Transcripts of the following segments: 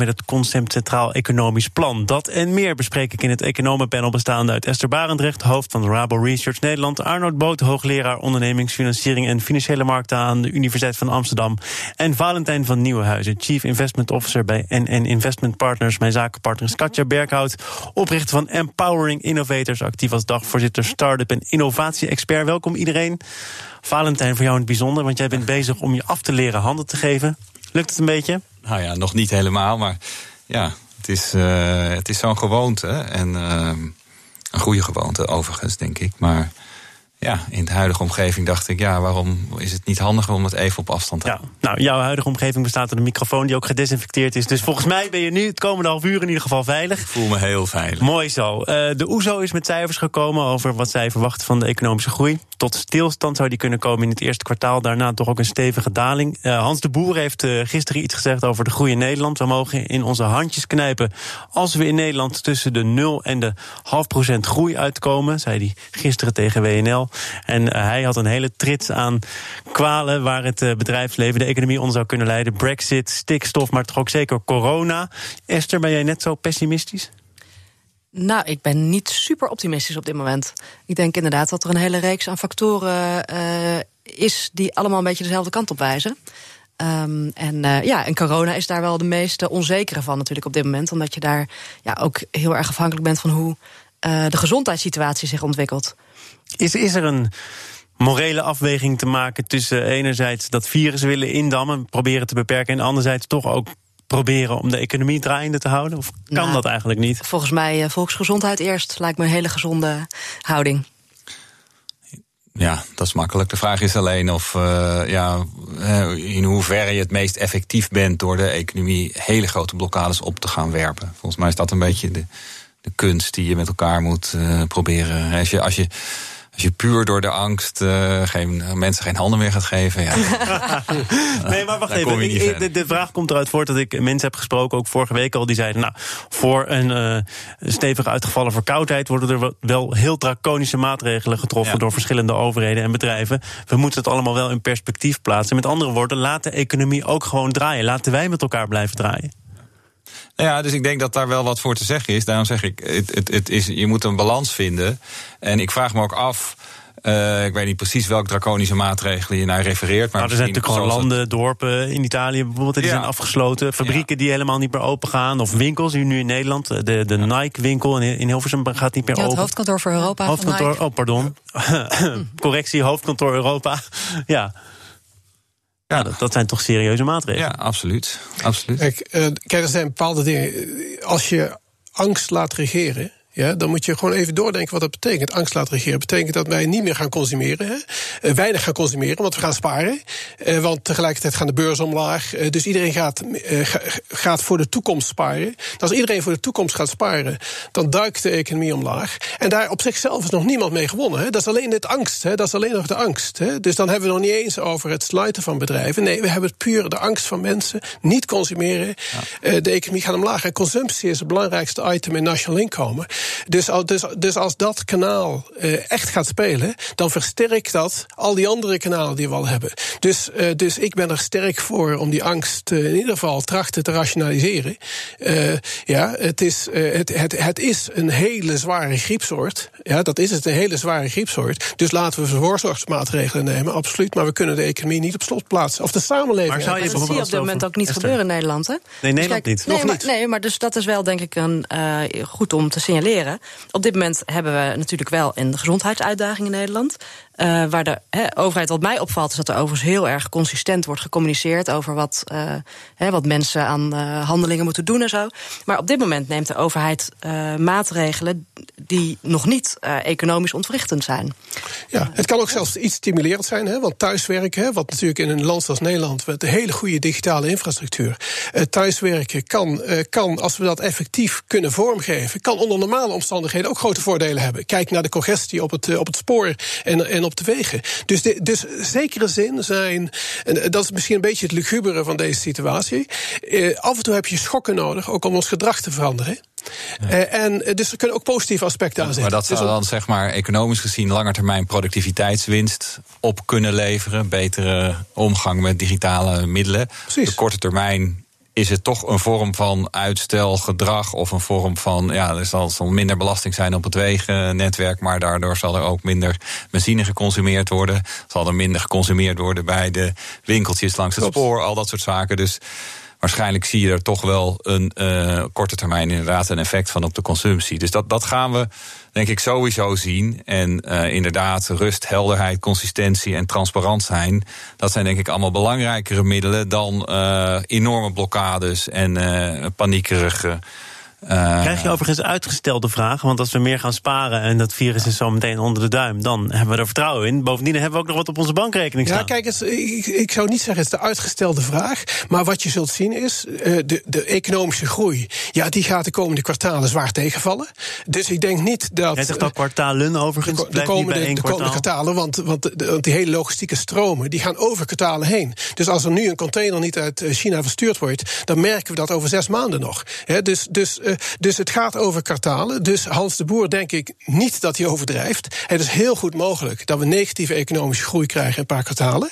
Met het Concept Centraal Economisch Plan. Dat en meer bespreek ik in het economenpanel bestaande uit Esther Barendrecht, hoofd van Rabo Research Nederland, Arnold Boot, hoogleraar ondernemingsfinanciering en financiële markten aan de Universiteit van Amsterdam, en Valentijn van Nieuwenhuizen, Chief Investment Officer bij NN Investment Partners. Mijn zakenpartner is Katja Berghout, oprichter van Empowering Innovators, actief als dagvoorzitter Startup en Innovatie-expert. Welkom iedereen. Valentijn, voor jou in het bijzonder, want jij bent bezig om je af te leren handen te geven. Lukt het een beetje? Nou ja, nog niet helemaal, maar ja, het is, uh, het is zo'n gewoonte. En uh, een goede gewoonte overigens, denk ik. Maar ja, in de huidige omgeving dacht ik, ja, waarom is het niet handiger om het even op afstand te ja. houden? Nou, jouw huidige omgeving bestaat uit een microfoon die ook gedesinfecteerd is. Dus volgens mij ben je nu het komende half uur in ieder geval veilig. Ik voel me heel veilig. Mooi zo. Uh, de OESO is met cijfers gekomen over wat zij verwachten van de economische groei. Tot stilstand zou die kunnen komen in het eerste kwartaal. Daarna toch ook een stevige daling. Uh, Hans de Boer heeft uh, gisteren iets gezegd over de groei in Nederland. We mogen in onze handjes knijpen als we in Nederland tussen de 0 en de half procent groei uitkomen, zei hij gisteren tegen WNL. En uh, hij had een hele trits aan kwalen waar het uh, bedrijfsleven, de economie onder zou kunnen leiden. Brexit, stikstof, maar toch ook zeker corona. Esther, ben jij net zo pessimistisch? Nou, ik ben niet super optimistisch op dit moment. Ik denk inderdaad dat er een hele reeks aan factoren uh, is die allemaal een beetje dezelfde kant op wijzen. Um, en ja, en corona is daar wel de meest onzekere van natuurlijk op dit moment. Omdat je daar ja, ook heel erg afhankelijk bent van hoe de gezondheidssituatie zich ontwikkelt. Is, is er een morele afweging te maken tussen enerzijds dat virus willen indammen, proberen te beperken, en anderzijds toch ook proberen om de economie draaiende te houden? Of kan nou, dat eigenlijk niet? Volgens mij uh, volksgezondheid eerst lijkt me een hele gezonde houding. Ja, dat is makkelijk. De vraag is alleen of uh, ja, in hoeverre je het meest effectief bent door de economie hele grote blokkades op te gaan werpen. Volgens mij is dat een beetje de, de kunst die je met elkaar moet uh, proberen. Als je, als je als je puur door de angst uh, geen, mensen geen handen meer gaat geven. Ja, nee, maar wacht even. Ik, de, de, vraag komt eruit voort dat ik mensen heb gesproken, ook vorige week al, die zeiden: Nou, voor een uh, stevig uitgevallen verkoudheid worden er wel heel draconische maatregelen getroffen ja. door verschillende overheden en bedrijven. We moeten het allemaal wel in perspectief plaatsen. Met andere woorden, laat de economie ook gewoon draaien. Laten wij met elkaar blijven draaien. Nou ja, dus ik denk dat daar wel wat voor te zeggen is. Daarom zeg ik, het, het, het is, je moet een balans vinden. En ik vraag me ook af. Uh, ik weet niet precies welke draconische maatregelen je naar refereert. Maar nou, er zijn natuurlijk gewoon landen, het... dorpen in Italië bijvoorbeeld, die ja. zijn afgesloten. Fabrieken ja. die helemaal niet meer open gaan. Of winkels, nu in Nederland. De, de ja. Nike-winkel in Hilversum gaat niet meer ja, het open. hoofdkantoor voor Europa. Hoofdkantoor, oh, pardon. Correctie, hoofdkantoor Europa. ja. Ja, dat, dat, zijn toch serieuze maatregelen? Ja, absoluut. absoluut. Kijk, uh, kijk, er zijn bepaalde dingen. Als je angst laat regeren. Ja, dan moet je gewoon even doordenken wat dat betekent. Angst laten regeren betekent dat wij niet meer gaan consumeren. Hè? Uh, weinig gaan consumeren, want we gaan sparen. Uh, want tegelijkertijd gaan de beurzen omlaag. Uh, dus iedereen gaat, gaat voor de toekomst sparen. Als iedereen voor de toekomst gaat sparen, dan duikt de economie omlaag. En daar op zichzelf is nog niemand mee gewonnen. Hè? Dat is alleen het angst. Hè? Dat is alleen nog de angst. Hè? Dus dan hebben we nog niet eens over het sluiten van bedrijven. Nee, we hebben het puur de angst van mensen. Niet consumeren. Ja. de economie gaat omlaag. En consumptie is het belangrijkste item in nationaal inkomen. Dus, dus, dus als dat kanaal uh, echt gaat spelen, dan versterkt dat al die andere kanalen die we al hebben. Dus, uh, dus ik ben er sterk voor om die angst uh, in ieder geval trachten te rationaliseren. ja, het is, het, het, het is een hele zware griepsoort. Ja, dat is het, een hele zware griepsoort. Dus laten we voorzorgsmaatregelen nemen, absoluut. Maar we kunnen de economie niet op slot plaatsen. Of de samenleving. Maar zou je dat zie je op dit moment ook niet Esther. gebeuren in Nederland, hè? Nee, Nederland dus niet. Nee, Nog maar, niet. nee, maar dus dat is wel denk ik een, goed om te signaleren. Op dit moment hebben we natuurlijk wel een gezondheidsuitdaging in Nederland. Uh, waar de he, overheid, wat mij opvalt, is dat er overigens heel erg consistent wordt gecommuniceerd over wat, he, wat mensen aan uh, handelingen moeten doen en zo. Maar op dit moment neemt de overheid maatregelen die nog niet economisch ontwrichtend zijn. Ja, het kan ook zelfs iets stimulerend zijn, want thuiswerken, wat natuurlijk in een land als Nederland met een hele goede digitale infrastructuur, thuiswerken kan, kan, als we dat effectief kunnen vormgeven, kan onder normale omstandigheden ook grote voordelen hebben. Kijk naar de congestie op het, op het spoor en, en op de wegen. Dus, de, dus zekere zin zijn, en dat is misschien een beetje het lugubere van deze situatie. Eh, af en toe heb je schokken nodig, ook om ons gedrag te veranderen. Eh, en eh, dus er kunnen ook positieve aspecten aan zitten. Maar dat zou Dus dan zeg maar economisch gezien langetermijn productiviteitswinst op kunnen leveren. Betere omgang met digitale middelen. Precies. De korte termijn is het toch een vorm van uitstelgedrag of een vorm van, ja, er zal, zal minder belasting zijn op het wegennetwerk, maar daardoor zal er ook minder benzine geconsumeerd worden. Zal er minder geconsumeerd worden bij de winkeltjes langs het Klopt. spoor, al dat soort zaken. Dus waarschijnlijk zie je er toch wel een eh, korte termijn inderdaad een effect van op de consumptie. Dus dat, dat gaan we denk ik sowieso zien. En eh, inderdaad, rust, helderheid, consistentie en transparant zijn. Dat zijn denk ik allemaal belangrijkere middelen dan eh, enorme blokkades en paniekerige. Eh, Krijg je overigens uitgestelde vragen? Want als we meer gaan sparen en dat virus is zo meteen onder de duim, dan hebben we er vertrouwen in. Bovendien hebben we ook nog wat op onze bankrekening staan. Ja, kijk eens, ik, ik zou niet zeggen het is de uitgestelde vraag. Maar wat je zult zien is, eh, de, de economische groei... ja, die gaat de komende kwartalen zwaar tegenvallen. Dus ik denk niet dat... Jij zegt al kwartalen overigens. de, komende, bij één de komende kwartalen, want, want, de- want die hele logistieke stromen die gaan over kwartalen heen. Dus als er nu een container niet uit eh, China verstuurd wordt, dan merken we dat over zes maanden nog. Hè, dus, dus, dus het gaat over kwartalen. Dus Hans de Boer denk ik niet dat hij overdrijft. Het is heel goed mogelijk dat we negatieve economische groei krijgen in een paar kwartalen.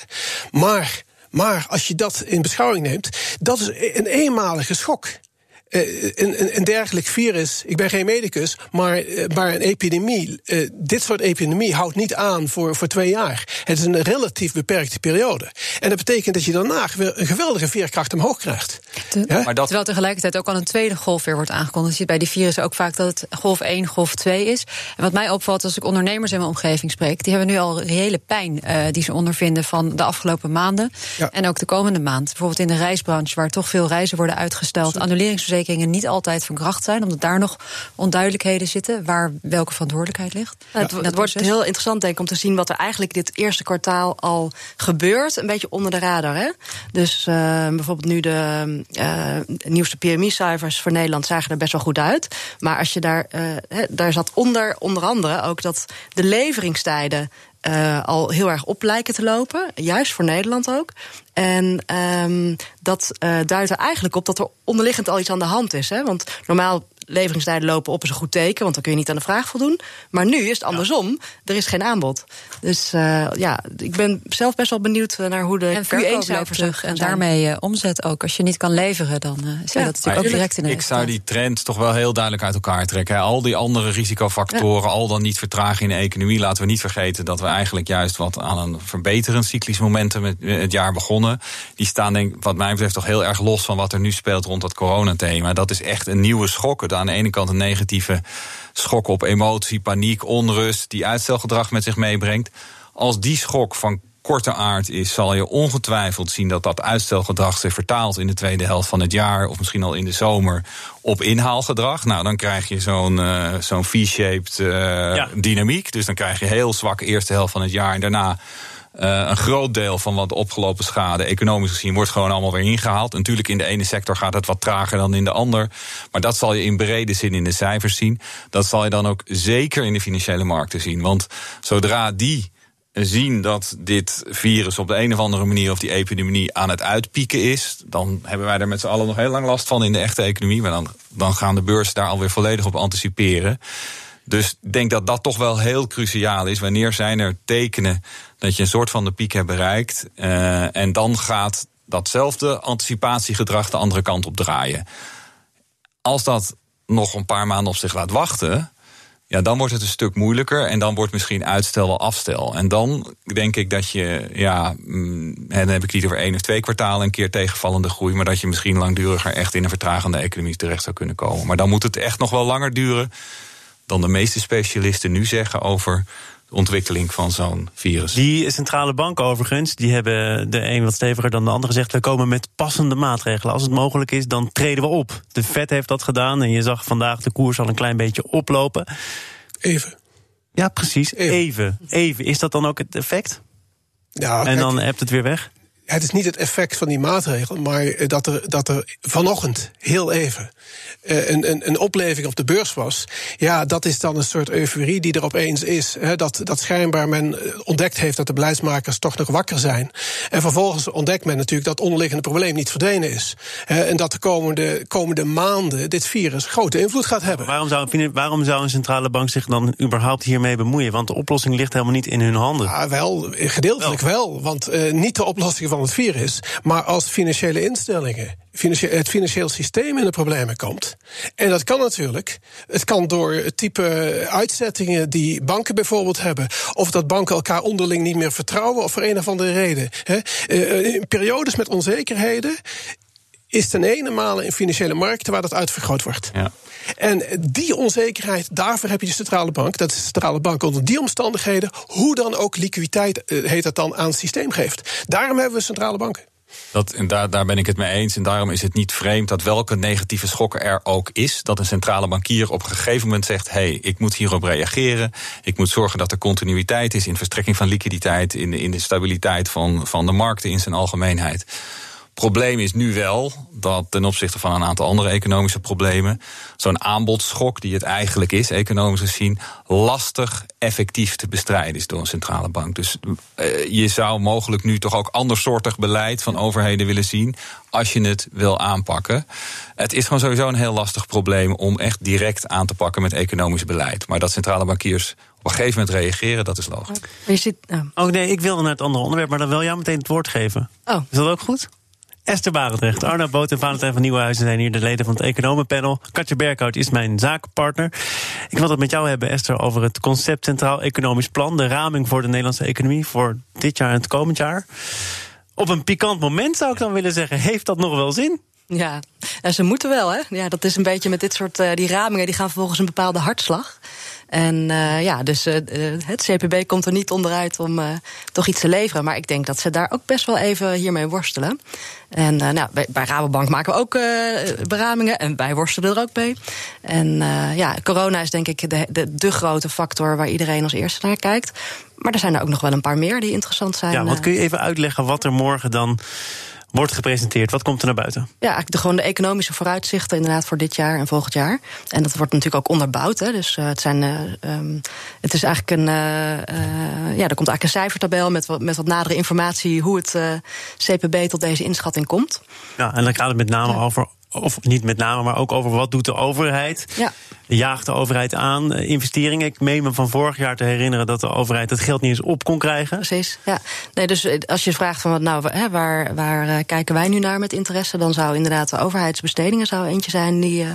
Maar, maar als je dat in beschouwing neemt, dat is een eenmalige schok. Eh, een, een, een dergelijk virus, ik ben geen medicus, maar, eh, maar een epidemie, eh, dit soort epidemie houdt niet aan voor, voor twee jaar. Het is een relatief beperkte periode. En dat betekent dat je daarna weer een geweldige veerkracht omhoog krijgt. Te- Ja? Maar dat- Terwijl tegelijkertijd ook al een tweede golf weer wordt aangekondigd. Je ziet bij die virussen ook vaak dat het golf 1, golf 2 is. En wat mij opvalt als ik ondernemers in mijn omgeving spreek... die hebben nu al reële pijn eh, die ze ondervinden van de afgelopen maanden. Ja. En ook de komende maand. Bijvoorbeeld in de reisbranche, waar toch veel reizen worden uitgesteld... annuleringsverzekeringen niet altijd van kracht zijn... omdat daar nog onduidelijkheden zitten... waar welke verantwoordelijkheid ligt. Nou, het, wordt heel interessant, denk ik, om te zien wat er eigenlijk dit eerste kwartaal al gebeurt. Een beetje onder de radar. Hè? Dus eh, bijvoorbeeld nu de eh, nieuwste PMI-cijfers voor Nederland zagen er best wel goed uit. Maar als je daar, eh, daar zat onder, onder andere ook dat de leveringstijden. Eh, al heel erg op lijken te lopen, juist voor Nederland ook. En ehm, dat eh, duidt er eigenlijk op dat er onderliggend al iets aan de hand is. Hè? Want normaal leveringstijden lopen op is een goed teken, want dan kun je niet aan de vraag voldoen. Maar nu is het andersom, er is geen aanbod. Dus eh, ja, ik ben zelf best wel benieuwd eh, naar hoe de En verkoop loopt Q1-cijfers terug. En daarmee eh, omzet ook. Als je niet kan leveren, dan eh, zie je Ja. dat natuurlijk ook direct in de Ik zou die trend toch wel heel duidelijk uit elkaar trekken. hè. Al die andere risicofactoren, al dan niet vertraging in de economie. Laten we niet vergeten dat we eigenlijk juist wat aan een verbeterend cyclisch momentum het, het jaar begonnen. Die staan denk ik, wat mij betreft toch heel erg los van wat er nu speelt rond dat coronathema. Dat is echt een nieuwe schok. Aan de ene kant een negatieve schok op emotie, paniek, onrust, die uitstelgedrag met zich meebrengt. Als die schok van korte aard is, zal je ongetwijfeld zien dat dat uitstelgedrag zich vertaalt in de tweede helft van het jaar, of misschien al in de zomer, op inhaalgedrag. Nou, dan krijg je zo'n eh, zo'n V-shaped eh, dynamiek. Dus dan krijg je heel zwak eerste helft van het jaar en daarna. Eh, een groot deel van wat opgelopen schade, economisch gezien, wordt gewoon allemaal weer ingehaald. Natuurlijk, in de ene sector gaat het wat trager dan in de ander. Maar dat zal je in brede zin in de cijfers zien. Dat zal je dan ook zeker in de financiële markten zien. Want zodra die zien dat dit virus op de een of andere manier of die epidemie aan het uitpieken is, dan hebben wij er met z'n allen nog heel lang last van in de echte economie. Maar dan, dan gaan de beurzen daar alweer volledig op anticiperen. Dus ik denk dat dat toch wel heel cruciaal is. Wanneer zijn er tekenen dat je een soort van de piek hebt bereikt? eh, en dan gaat datzelfde anticipatiegedrag de andere kant op draaien. Als dat nog een paar maanden op zich laat wachten, ja, dan wordt het een stuk moeilijker en dan wordt misschien uitstel wel afstel. En dan denk ik dat je, ja, mm, dan heb ik niet over één of twee kwartalen een keer tegenvallende groei, maar dat je misschien langduriger echt in een vertragende economie terecht zou kunnen komen. Maar dan moet het echt nog wel langer duren dan de meeste specialisten nu zeggen over de ontwikkeling van zo'n virus. Die centrale banken overigens, die hebben de een wat steviger dan de ander gezegd... we komen met passende maatregelen. Als het mogelijk is, dan treden we op. De Fed heeft dat gedaan en je zag vandaag de koers al een klein beetje oplopen. Even. Ja, precies. Even. Even. Even. Is dat dan ook het effect? Nou, En kijk, dan hebt het weer weg? Het is niet het effect van die maatregel, maar dat er, dat er vanochtend heel even een, een, een opleving op de beurs was. Ja, dat is dan een soort euforie die er opeens is. Hè, dat, dat schijnbaar men ontdekt heeft dat de beleidsmakers toch nog wakker zijn. En vervolgens ontdekt men natuurlijk dat het onderliggende probleem niet verdwenen is. Hè, en dat de komende, komende maanden dit virus grote invloed gaat hebben. Waarom zou, waarom zou een centrale bank zich dan überhaupt hiermee bemoeien? Want de oplossing ligt helemaal niet in hun handen. Ja, wel, gedeeltelijk wel. wel want uh, niet de oplossing van het virus, maar als financiële instellingen het financieel systeem in de problemen komt. En dat kan natuurlijk. Het kan door het type uitzettingen die banken bijvoorbeeld hebben. Of dat banken elkaar onderling niet meer vertrouwen. Of voor een of andere reden. Eh, in periodes met onzekerheden is ten ene malen in financiële markten waar dat uitvergroot wordt. Ja. En die onzekerheid, daarvoor heb je de centrale bank. Dat is de centrale bank onder die omstandigheden, hoe dan ook liquiditeit, eh, heet dat dan, aan het systeem geeft. Daarom hebben we centrale banken. Dat, en daar, daar ben ik het mee eens. En daarom is het niet vreemd dat welke negatieve schok er ook is, dat een centrale bankier op een gegeven moment zegt: hé, hey, ik moet hierop reageren. Ik moet zorgen dat er continuïteit is in verstrekking van liquiditeit, in, in de stabiliteit van, van de markten in zijn algemeenheid. Probleem is nu wel dat ten opzichte van een aantal andere economische problemen, zo'n aanbodschok, die het eigenlijk is, economisch gezien, lastig effectief te bestrijden is door een centrale bank. Dus uh, je zou mogelijk nu toch ook andersoortig beleid van overheden willen zien als je het wil aanpakken. Het is gewoon sowieso een heel lastig probleem om echt direct aan te pakken met economisch beleid. Maar dat centrale bankiers op een gegeven moment reageren, dat is logisch. Je zit, oh. oh nee, ik wilde naar het andere onderwerp, maar dan wil jou meteen het woord geven. Oh. Is dat ook goed? Esther Barendrecht, Arno Boot en Valentijn van Nieuwenhuizen zijn hier de leden van het economenpanel. Katje Berghout is mijn zakenpartner. Ik wil het met jou hebben, Esther, over het concept Centraal Economisch Plan. De raming voor de Nederlandse economie voor dit jaar en het komend jaar. Op een pikant moment zou ik dan willen zeggen, heeft dat nog wel zin? Ja, ze moeten wel, hè? Ja, dat is een beetje met dit soort uh, die ramingen, die gaan volgens een bepaalde hartslag. En uh, ja, dus uh, het CPB komt er niet onderuit om uh, toch iets te leveren. Maar ik denk dat ze daar ook best wel even hiermee worstelen. En nou, bij, bij Rabobank maken we ook beramingen en wij worstelen er ook mee. En ja, corona is denk ik de, de, de grote factor waar iedereen als eerste naar kijkt. Maar er zijn er ook nog wel een paar meer die interessant zijn. Ja, wat kun je even uitleggen wat er morgen dan wordt gepresenteerd. Wat komt er naar buiten? Ja, eigenlijk de, gewoon de economische vooruitzichten inderdaad voor dit jaar en volgend jaar. En dat wordt natuurlijk ook onderbouwd. Hè. Dus uh, het, zijn, uh, um, het is eigenlijk een. Uh, ja, er komt eigenlijk een cijfertabel met wat, met wat nadere informatie hoe het CPB tot deze inschatting komt. Ja, en dan gaat het met name over of niet met name, maar ook over wat doet de overheid. Ja. Jaagt de overheid aan eh, investeringen? Ik meen me van vorig jaar te herinneren dat de overheid het geld niet eens op kon krijgen. Precies, ja. Nee, dus eh, als je vraagt van wat nou, hè, waar, waar eh, kijken wij nu naar met interesse, dan zou inderdaad de overheidsbestedingen zou eentje zijn die,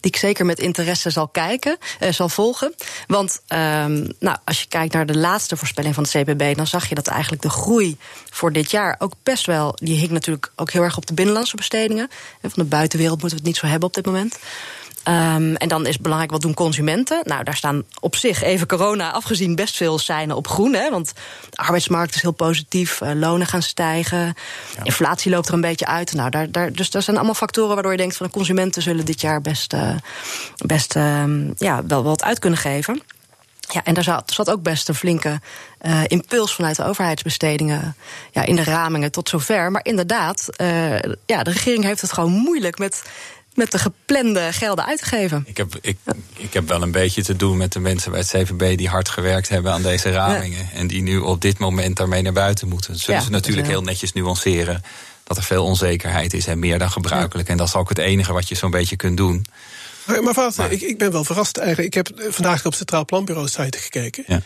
die ik zeker met interesse zal kijken, zal volgen. Want um, nou, als je kijkt naar de laatste voorspelling van het CPB, dan zag je dat eigenlijk de groei voor dit jaar ook best wel, die hing natuurlijk ook heel erg op de binnenlandse bestedingen. Van de buitenwereld moeten we het niet zo hebben op dit moment. Um, en dan is het belangrijk, wat doen consumenten? Nou, daar staan op zich, even corona afgezien, best veel seinen op groen. Hè, want de arbeidsmarkt is heel positief, uh, lonen gaan stijgen, inflatie loopt er een beetje uit. Nou, daar, daar, dus dat zijn allemaal factoren waardoor je denkt van de consumenten zullen dit jaar best, uh, best uh, ja, wel wat uit kunnen geven. Ja, en daar zat, zat ook best een flinke uh, impuls vanuit de overheidsbestedingen ja, in de ramingen tot zover. Maar inderdaad, uh, ja, de regering heeft het gewoon moeilijk met met de geplande gelden uit te geven. Ik heb, ik, ik heb wel een beetje te doen met de mensen bij het CVB die hard gewerkt hebben aan deze ramingen. En die nu op dit moment daarmee naar buiten moeten. Zullen ze natuurlijk heel netjes nuanceren dat er veel onzekerheid is en meer dan gebruikelijk. En dat is ook het enige wat je zo'n beetje kunt doen. Maar, maar vader, ik, ik ben wel verrast eigenlijk. Ik heb vandaag op het Centraal Planbureau site gekeken. Ja.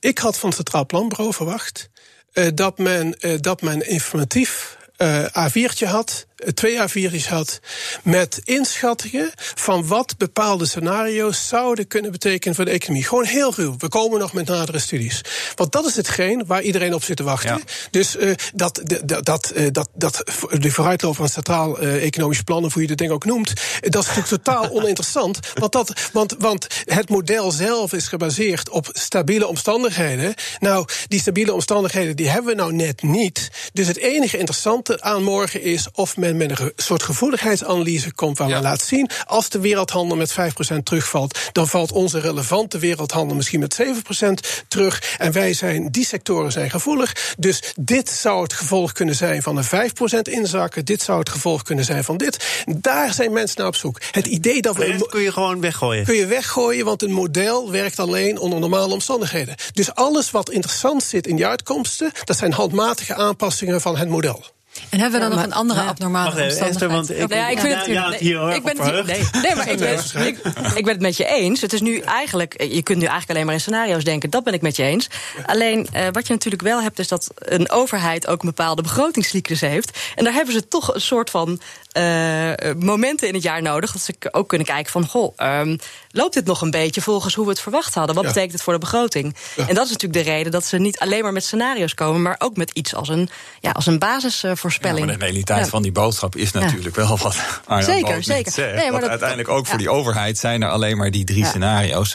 Ik had van het Centraal Planbureau verwacht uh, dat, men, uh, dat men informatief uh, A4'tje had twee A4's had met inschattingen van wat bepaalde scenario's zouden kunnen betekenen voor de economie. Gewoon heel ruw. We komen nog met nadere studies. Want dat is hetgeen waar iedereen op zit te wachten. Dus uh, dat, dat, dat, uh, dat, dat, de vooruitloop van centraal uh, economisch plan, of hoe je dat ding ook noemt, dat is natuurlijk totaal oninteressant. Want, dat, want, want het model zelf is gebaseerd op stabiele omstandigheden. Nou, die stabiele omstandigheden die hebben we nou net niet. Dus het enige interessante aan morgen is of men met een soort gevoeligheidsanalyse komt waar we laten zien, als de wereldhandel met 5% terugvalt, dan valt onze relevante wereldhandel misschien met 7% terug. En wij zijn, die sectoren zijn gevoelig. Dus dit zou het gevolg kunnen zijn van een 5% inzakken. Dit zou het gevolg kunnen zijn van dit. Daar zijn mensen naar op zoek. Het idee dat we. kun je gewoon weggooien. Kun je weggooien, want een model werkt alleen onder normale omstandigheden. Dus alles wat interessant zit in die uitkomsten, dat zijn handmatige aanpassingen van het model. En hebben we dan nog een andere abnormale Wacht omstandigheid? Esther, want ik, ja, ik vind het nee, ik ben het, nee, nee, maar ik ben, ik, ik, ben het met je eens. Het is nu eigenlijk, je kunt nu eigenlijk alleen maar in scenario's denken. Dat ben ik met je eens. Alleen uh, wat je natuurlijk wel hebt, is dat een overheid ook een bepaalde begrotingscyclus heeft. En daar hebben ze toch een soort van uh, momenten in het jaar nodig. Dat ze ook kunnen kijken van, goh, um, loopt dit nog een beetje volgens hoe we het verwacht hadden? Wat betekent het voor de begroting? En dat is natuurlijk de reden dat ze niet alleen maar met scenario's komen, maar ook met iets als een, ja, als een Ja, maar de realiteit van die boodschap is natuurlijk wel wat Arjan Zeker, zeker. Zegt, nee, maar dat, uiteindelijk ook voor die overheid zijn er alleen maar die drie scenario's.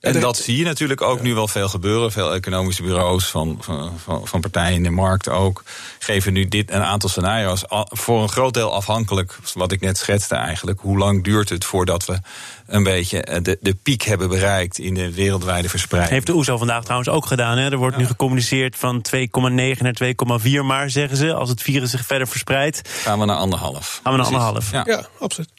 En dat zie je natuurlijk ook nu wel veel gebeuren. Veel economische bureaus van, van, van partijen in de markt ook geven nu dit een aantal scenario's. Voor een groot deel afhankelijk, wat ik net schetste eigenlijk. Hoe lang duurt het voordat we een beetje eh, de, de piek hebben bereikt in de wereldwijde verspreiding? Heeft de OESO vandaag trouwens ook gedaan. Hè? Er wordt nu gecommuniceerd van 2,9 naar 2,4 maar, zeggen ze. Als het virus zich verder verspreidt. Gaan we naar anderhalf. Gaan we naar anderhalf. Ja, ja absoluut.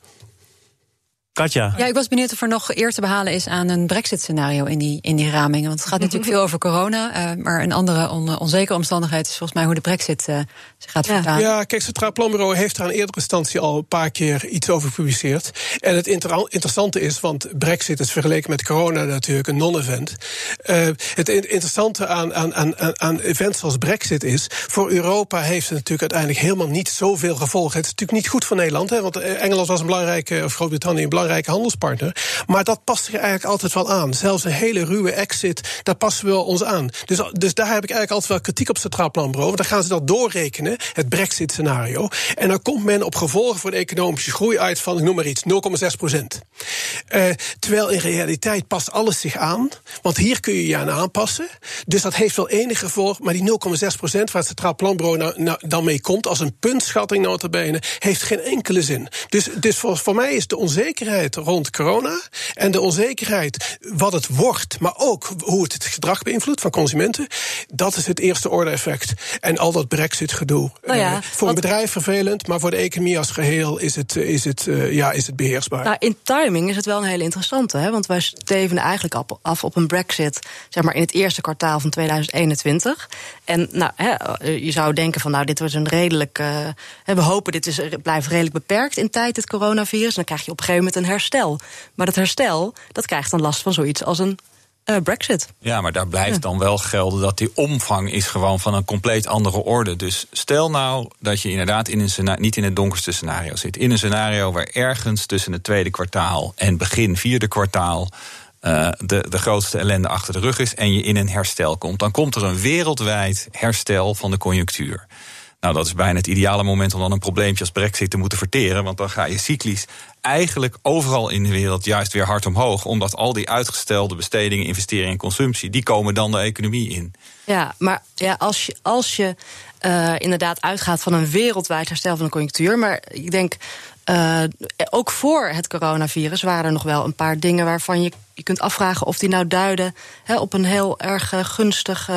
Katja. Ja, ik was benieuwd of er nog eer te behalen is aan een brexit-scenario in die, in die ramingen. Want het gaat natuurlijk veel over corona. Uh, maar een andere on, onzekere omstandigheid is volgens mij hoe de brexit uh, zich gaat vertalen. Ja, kijk, het Centraal Planbureau heeft er aan eerdere instantie al een paar keer iets over gepubliceerd. En het inter interessante is, want brexit is vergeleken met corona natuurlijk een non-event. Uh, het interessante aan, aan, aan, aan events als brexit is, voor Europa heeft het natuurlijk uiteindelijk helemaal niet zoveel gevolgen. Het is natuurlijk niet goed voor Nederland, hè, want Engeland was een belangrijke, of Groot-Brittannië een belangrijke belangrijke handelspartner. Maar dat past zich eigenlijk altijd wel aan. Zelfs een hele ruwe exit, daar passen we ons aan. Dus, dus daar heb ik eigenlijk altijd wel kritiek op het Centraal Planbureau. Want dan gaan ze dat doorrekenen, het Brexit-scenario. En dan komt men op gevolgen voor de economische groei uit van, ik noem maar iets, 0,6 procent. Uh, terwijl in realiteit past alles zich aan. Want hier kun je je aan aanpassen. Dus dat heeft wel enige gevolg. Maar die 0,6 procent waar het Centraal Planbureau nou, nou, dan mee komt, als een puntschatting notabene, heeft geen enkele zin. Dus, dus voor, voor mij is de onzekerheid rond corona en de onzekerheid wat het wordt, maar ook hoe het het gedrag beïnvloedt van consumenten, dat is het eerste orde effect. En al dat brexit-gedoe. Nou ja, uh, voor een bedrijf vervelend, maar voor de economie als geheel is het, is het, uh, ja, is het beheersbaar. Nou, in timing is het wel een hele interessante, hè? want wij stevenen eigenlijk af op een brexit zeg maar, in het eerste kwartaal van 2021. En nou, hè, eh, je zou denken van nou, dit wordt een redelijk. Uh, we hopen dit is, blijft redelijk beperkt in tijd, het coronavirus. En dan krijg je op een gegeven moment een herstel. Maar dat herstel, dat krijgt dan last van zoiets als een uh, Brexit. Ja, maar daar blijft dan wel gelden dat die omvang is gewoon van een compleet andere orde. Dus stel nou dat je inderdaad in een scenario, niet in het donkerste scenario zit. In een scenario waar ergens tussen het tweede kwartaal en begin vierde kwartaal. Uh, de, de grootste ellende achter de rug is en je in een herstel komt. Dan komt er een wereldwijd herstel van de conjunctuur. Nou, dat is bijna het ideale moment om dan een probleempje als Brexit te moeten verteren. Want dan ga je cyclisch eigenlijk overal in de wereld juist weer hard omhoog. Omdat al die uitgestelde bestedingen, investeringen en consumptie, die komen dan de economie in. Ja, maar ja, als je, als je uh, inderdaad uitgaat van een wereldwijd herstel van de conjunctuur. Maar ik denk uh, ook voor het coronavirus waren er nog wel een paar dingen waarvan je je kunt afvragen of die nou duiden op een heel erg uh, gunstig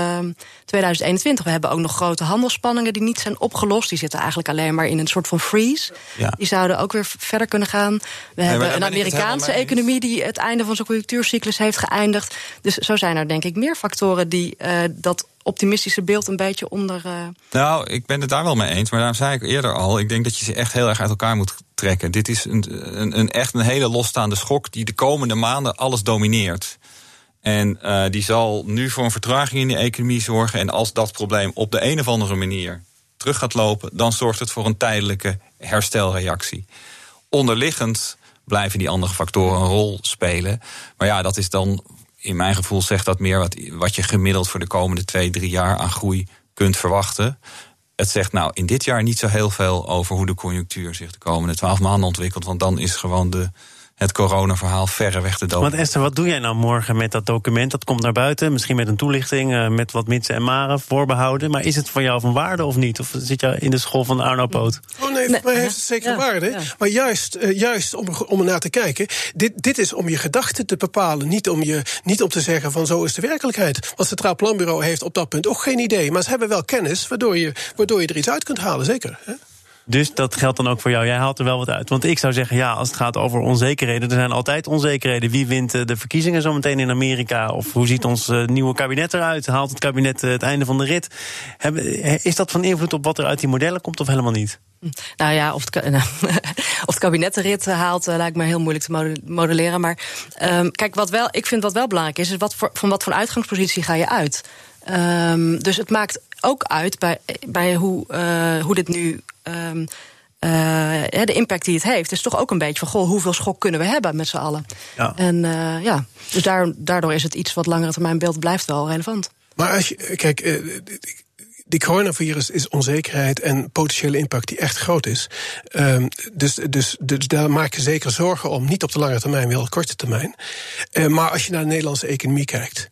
2021. We hebben ook nog grote handelsspanningen die niet zijn opgelost. Die zitten eigenlijk alleen maar in een soort van freeze. Ja. Die zouden ook weer verder kunnen gaan. We hebben een Amerikaanse economie die het einde van zijn conjunctuurcyclus heeft geëindigd. Dus zo zijn er denk ik meer factoren die uh, dat optimistische beeld een beetje onder. Uh... Nou, ik ben het daar wel mee eens. Maar daarom zei ik eerder al: ik denk dat je ze echt heel erg uit elkaar moet trekken. Dit is een, een, een echt een hele losstaande schok die de komende maanden alles domineert. En uh, die zal nu voor een vertraging in de economie zorgen. En als dat probleem op de een of andere manier terug gaat lopen, dan zorgt het voor een tijdelijke herstelreactie. Onderliggend blijven die andere factoren een rol spelen. Maar ja, dat is dan, in mijn gevoel, zegt dat meer wat, wat je gemiddeld voor de komende twee, drie jaar aan groei kunt verwachten. Het zegt nou in dit jaar niet zo heel veel over hoe de conjunctuur zich de komende twaalf maanden ontwikkelt. Want dan is gewoon de het coronaverhaal verreweg de dood. Want Esther, wat doe jij nou morgen met dat document? Dat komt naar buiten, misschien met een toelichting, uh, met wat mitsen en maren voorbehouden. Maar is het voor jou van waarde of niet? Of zit je in de school van Arno Poot? Oh nee, voor mij heeft het zeker ja, waarde. Ja. Maar juist, uh, juist om, om er naar te kijken, dit, dit is om je gedachten te bepalen. Niet om, je, niet om te zeggen van zo is de werkelijkheid. Want het Centraal Planbureau heeft op dat punt ook geen idee. Maar ze hebben wel kennis waardoor je, waardoor je er iets uit kunt halen, zeker. Hè? Dus dat geldt dan ook voor jou. Jij haalt er wel wat uit. Want ik zou zeggen, ja, als het gaat over onzekerheden, er zijn altijd onzekerheden. Wie wint de verkiezingen zometeen in Amerika? Of hoe ziet ons nieuwe kabinet eruit? Haalt het kabinet het einde van de rit? Is dat van invloed op wat er uit die modellen komt of helemaal niet? Nou ja, of het, of het kabinet de rit haalt, lijkt me heel moeilijk te modelleren. Maar um, kijk, wat wel, ik vind wat wel belangrijk is, is wat voor, van wat voor uitgangspositie ga je uit? Um, dus het maakt ook uit bij, bij hoe, uh, hoe dit nu. Um, uh, de impact die het heeft, is toch ook een beetje van: goh, hoeveel schok kunnen we hebben met z'n allen? Ja. En uh, ja, dus daar, daardoor is het iets wat langere termijn beeld blijft wel relevant. Maar als je, kijk, die coronavirus is onzekerheid en potentiële impact die echt groot is. Um, dus, dus, dus daar maak je zeker zorgen om. Niet op de lange termijn, wel op de korte termijn. Maar als je naar de Nederlandse economie kijkt.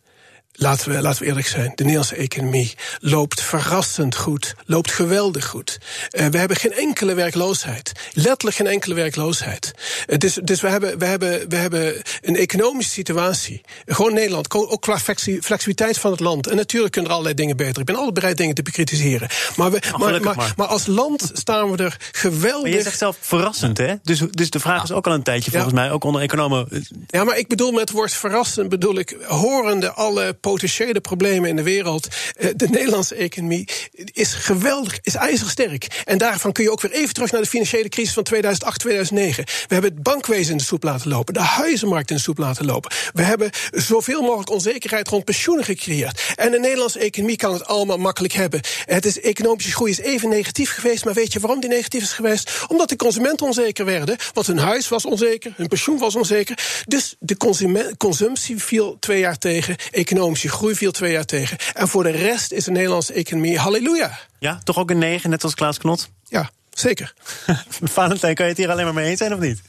Laten we, laten we eerlijk zijn, de Nederlandse economie loopt verrassend goed, loopt geweldig goed. Uh, we hebben geen enkele werkloosheid, letterlijk geen enkele werkloosheid. Uh, dus dus we, hebben, we, hebben, we hebben een economische situatie, gewoon Nederland, ook qua flexibiliteit van het land. En natuurlijk kunnen er allerlei dingen beter. Ik ben altijd bereid dingen te bekritiseren. Maar, we, maar, maar, maar, maar, als land staan we er geweldig. Maar je zegt zelf verrassend, hè? Dus, dus de vraag is ook al een tijdje volgens mij, ook onder economen. Ja, maar ik bedoel met het woord verrassend, bedoel ik horende alle potentiële problemen in de wereld. Eh, de Nederlandse economie is geweldig, is ijzersterk. sterk. En daarvan kun je ook weer even terug naar de financiële crisis van 2008, 2009. We hebben het bankwezen in de soep laten lopen, de huizenmarkt in de soep laten lopen. We hebben zoveel mogelijk onzekerheid rond pensioenen gecreëerd. En de Nederlandse economie kan het allemaal makkelijk hebben. Het is, economische groei is even negatief geweest, maar weet je waarom die negatief is geweest? Omdat de consumenten onzeker werden, want hun huis was onzeker, hun pensioen was onzeker. Dus de consumptie viel twee jaar tegen, economisch economische groei viel twee jaar tegen. En voor de rest is de Nederlandse economie halleluja. Ja, toch ook een negen, net als Klaas Knot? Ja, zeker. Valentijn, kan je het hier alleen maar mee eens zijn of niet?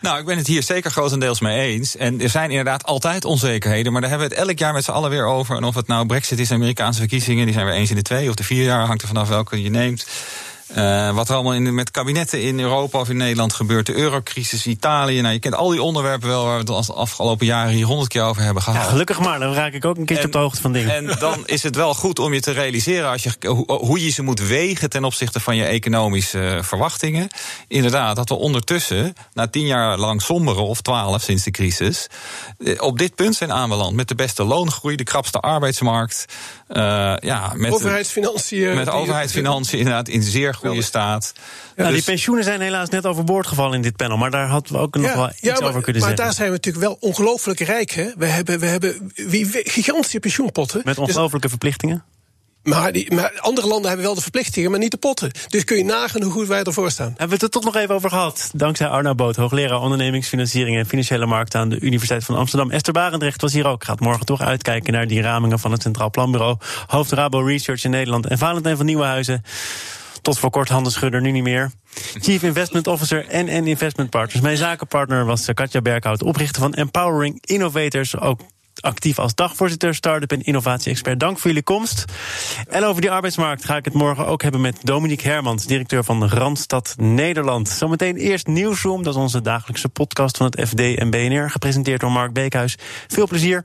Nou, ik ben het hier zeker grotendeels mee eens. En er zijn inderdaad altijd onzekerheden. Maar daar hebben we het elk jaar met z'n allen weer over. En of het nou Brexit is, Amerikaanse verkiezingen, die zijn weer eens in de twee of de vier jaar, hangt er vanaf welke je neemt. Uh, wat er allemaal in, met kabinetten in Europa of in Nederland gebeurt. De eurocrisis, Italië. Nou, je kent al die onderwerpen wel waar we het de afgelopen jaren hier honderd keer over hebben gehad. Ja, gelukkig maar, dan raak ik ook een keertje op de hoogte van dingen. En dan is het wel goed om je te realiseren als je, hoe je ze moet wegen ten opzichte van je economische verwachtingen. Inderdaad, dat we ondertussen, na tien jaar lang somberen, of twaalf sinds de crisis, eh, op dit punt zijn aanbeland. Met de beste loongroei, de krapste arbeidsmarkt. Uh, ja, met overheidsfinanciën. Met overheidsfinanciën inderdaad in zeer goede staat. Ja, Die dus- pensioenen zijn helaas net overboord gevallen in dit panel. Maar daar hadden we ook nog wel iets ja, maar, over kunnen maar zeggen. Maar daar zijn we natuurlijk wel ongelooflijk rijk. Hè? We hebben, we hebben gigantische pensioenpotten. Met dus- ongelooflijke verplichtingen? Maar, die, maar, andere landen hebben wel de verplichtingen, maar niet de potten. Dus kun je nagaan hoe goed wij ervoor staan. Hebben we het er toch nog even over gehad? Dankzij Arno Boot, hoogleraar ondernemingsfinanciering en financiële markten aan de Universiteit van Amsterdam. Esther Barendrecht was hier ook. Gaat morgen toch uitkijken naar die ramingen van het Centraal Planbureau. Hoofd Rabo Research in Nederland. En Valentijn van Nieuwenhuizen. Tot voor kort handelsschudder, nu niet meer. Chief Investment Officer en, en Investment Partners. Mijn zakenpartner was Katja Berghout, oprichter van Empowering Innovators. Ook actief als dagvoorzitter, start-up en innovatie-expert. Dank voor jullie komst. En over die arbeidsmarkt ga ik het morgen ook hebben met Dominique Hermans, directeur van Randstad Nederland. Zometeen eerst Nieuwsroom, dat is onze dagelijkse podcast van het FD en BNR, gepresenteerd door Mark Beekhuis. Veel plezier.